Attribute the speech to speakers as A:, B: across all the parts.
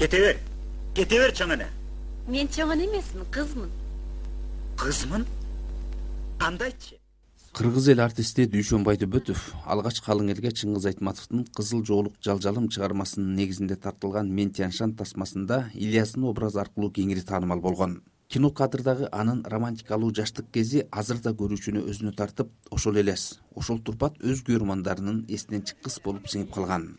A: кете бер. Кете бер чоң эне
B: мен чоң эне эмесмин кызмын.
A: Кызмын? Кандайчы
C: кыргыз эл артисти дүйшөн байдөбөтов алгач калың элге чыңгыз айтматовдун кызыл жоолук жалжалым чыгармасынын негизинде тартылган мен тяньшан тасмасында ильяздын образы аркылуу кеңири таанымал болгон. Кинокадрдагы анын романтикалуу жаштык кези азыр да көрүүчүнү өзүнө тартып ошол элес ошол турпат өз көрөрмандарынын эсинен чыккыс болуп сиңип калган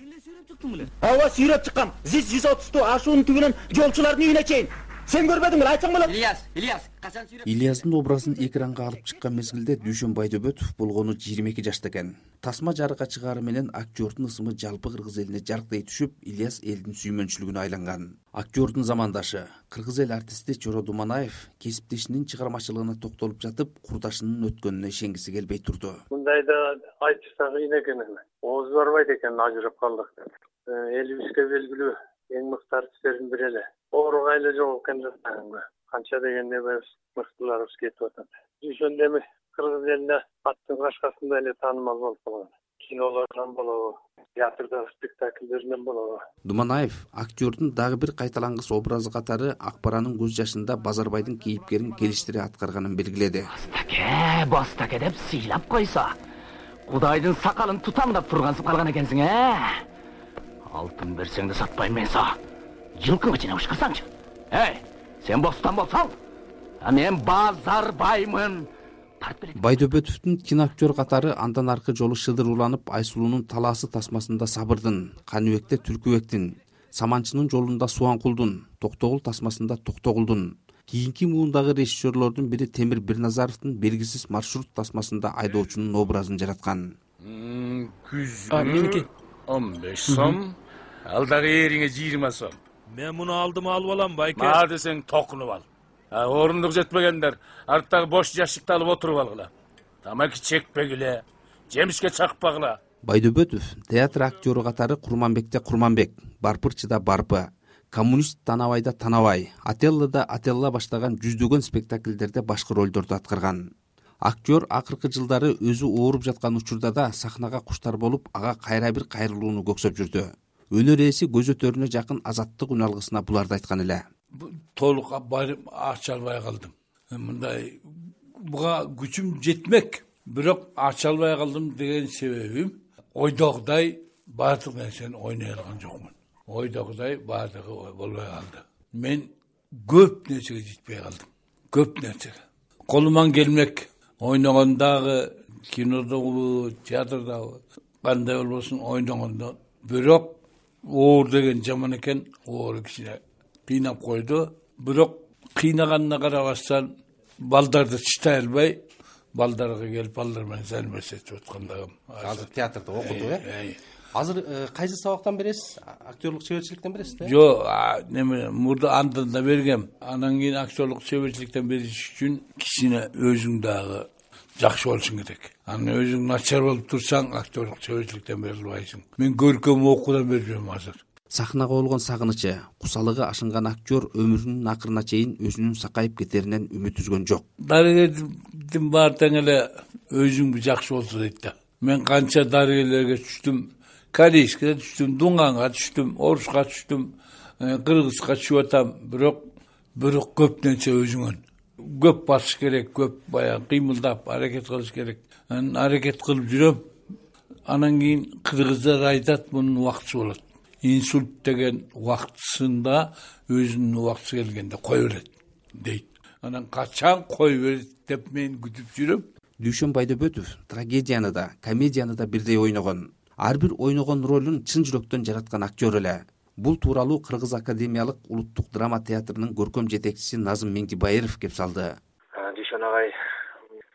A: ооба сүйрөп чыккам зис жүз отузду ашуунун түбүнөн жолчулардын үйүнө чейин сен көрбөдүң беле айтсаң болот
D: ильяс ильяс качан сүйрөп
C: ильяздын образын экранга алып чыккан мезгилде дүйшөн байдөбөтов болгону жыйырма эки жашта экен. Тасма жарыкка чыгаары менен актердун ысымы жалпы кыргыз элине жаркырай түшүп ильяс элдин сүймөнчүлүгүнө айланган. Актердун замандашы кыргыз эл артисти чоро думанаев кесиптешинин чыгармачылыгына токтолуп жатып курдашынын өткөнүнө ишенгиси келбей турду.
E: Мындайда айтышса кыйын экен эле оозу барбайт экен ажырап калдык деп элибизге белгилүү эң мыкты артисттердин бири эле. Ооруга эле жок экен да канча дегенде мыктыларыбыз кетип атат. Дүйшөн эми кыргыз элине аттын кашкасындай эле таанымал болуп калган. Кинолорунан болобу театрдагы спектакльдеринен болобу.
C: Думанаев актердун дагы бир кайталангыс образы катары ак баранын көз жашында базарбайдын кейипкерин келиштире аткарганын белгиледи.
D: Бостаке бостаке деп сыйлап койсо кудайдын сакалын тутаңдап тургансып калган экенсиң э алтын берсең да сатпайм мен са жылкыңы жыйнап ышкырсаңчы эй сен бостон болсоң а мен базарбаймын.
C: Байдөбөтовдун киноактер катары андан аркы жолу шыдыр уланып айсулуунун талаасы тасмасында сабырдын каныбекте түлкүбектин саманчынын жолунда субанкулдун токтогул тасмасында токтогулдун. Кийинки муундагы режиссерлордун бири темир бирназаровдун белгисиз маршрут тасмасында айдоочунун образын жараткан.
F: Күзгү меники он беш сом ал дагы эриңе жыйырма сом.
G: Мен муну алдыма алып алам байке.
F: Ма десең токунуп ал. Орундук жетпегендер арттагы бош жашыкты алып отуруп алгыла. Тамаки чекпегиле жемишке чакпагыла.
C: Байдөбөтов театр актеру катары курманбекте курманбек барпырчыда барпы коммунист танабайда танабай отеллодо отелло баштаган жүздөгөн спектакльдерде башкы ролдорду аткарган. Актер акыркы жылдары өзү ооруп жаткан учурда да сахнага куштар болуп ага кайра бир кайрылууну көксөп жүрдү өнөр ээси көзөтөрүнө жакын азаттык үн алгысына буларды айткан эле.
H: Толук ача албай калдым. Мындай буга күчүм жетмек бирок ача албай калдым деген себебим ойдогудай баардык нерсени ойной алган жокмун. Ойдогудай баардыгы болбой калды. Мен көп нерсеге жетпей калдым. Көп нерсеге. Колуман келмек. Ойногондагы кинодогу театрдагы кандай болбосун ойногондо. Бирок оор деген жаман экен оору кичине кыйнап койду. Бирок кыйнаганына карабастан балдарды чыдай албай балдарга келип балдар менен взаимодействовать этип аткандыгым
I: азыр театрда окутуп э? Азыр э, кайсы сабактан бересиз? Актерлук чеберчиликтен бересиз да
H: жок неме мурда андан да бергем. Анан кийин актерлук чеберчиликтен бериш үчүн кичине өзүң дагы жакшы болушуң керек. Анан өзүң начар болуп турсаң актерлук чеберчиликтен бере албайсың мен көркөм окуудан берип жүрөм азыр.
C: Сахнага болгон сагынычы кусалыгы ашынган актер өмүрүнүн акырына чейин өзүнүн сакайып кетеринен үмүт үзгөн жок.
H: Дарыгердин баары тең эле өзүң жакшы болсо дейт да. Мен канча дарыгерлерге түштүм корейскиге түштүм дуңганга түштүм оруска түштүм э, кыргызга түшүп атам. Бирок бирок көп нерсе өзүңөн көп басыш керек көп баягы кыймылдап аракет кылыш керек. Анан аракет кылып жүрөм анан кийин кыргыздар айтат мунун убактысы болот инсульт деген убактысында өзүнүн убактысы келгенде кое берет дейт. Анан качан кое берет? деп мен күтүп жүрөм.
C: Дүйшөн байдөбөтов трагедияны да комедияны да бирдей ойногон. Ар бир ойногон ролун чын жүрөктөн жараткан актер эле бул тууралуу кыргыз академиялык улуттук драма театрынын көркөм жетекчиси назым меңдибайыров кеп салды.
E: Дүйшөн агай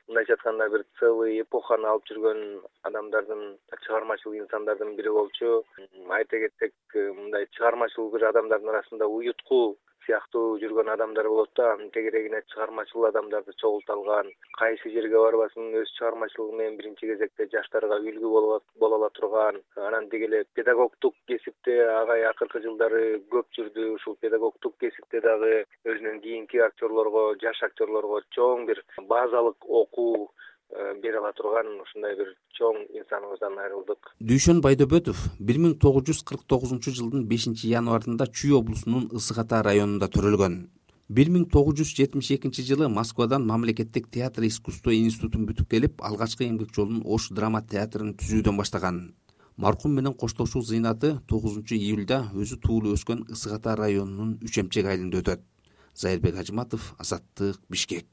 E: мындайча айтканда бир целый эпоханы алып жүргөн адамдардын чыгармачыл инсандардын бири болчу. Айта кетсек мындай чыгармачыл бир адамдардын арасында уюткул сыяктуу жүргөн адамдар болот да. Анын тегерегине чыгармачыл адамдарды чогулта алган кайсы жерге барбасын өз чыгармачылыгы менен биринчи кезекте жаштарга үлгү боло анан деги эле педагогдук кесипте агай акыркы жылдары көп жүрдү. Ушул педагогдук кесипте дагы өзүнөн кийинки актерлорго жаш актерлорго чоң бир базалык окуу бере ала турган ушундай бир чоң инсаныбыздан айрылдык.
C: Дүйшөн байдөбөтов бир миң тогуз жүз кырк тогузунчу жылдын бешинчи январында чүй облусунун ысык ата районунда төрөлгөн. Бир миң тогуз жүз жетимиш экинчи жылы москвадан мамлекеттик театр искусство институтун бүтүп келип алгачкы эмгек жолун ош драма театрын түзүүдөн баштаган маркум менен коштошуу зыйнаты тогузунчу июлда өзү туулуп өскөн ысык ата районунун үч эмчек айылында өтөт. Зайырбек ажыматов азаттык бишкек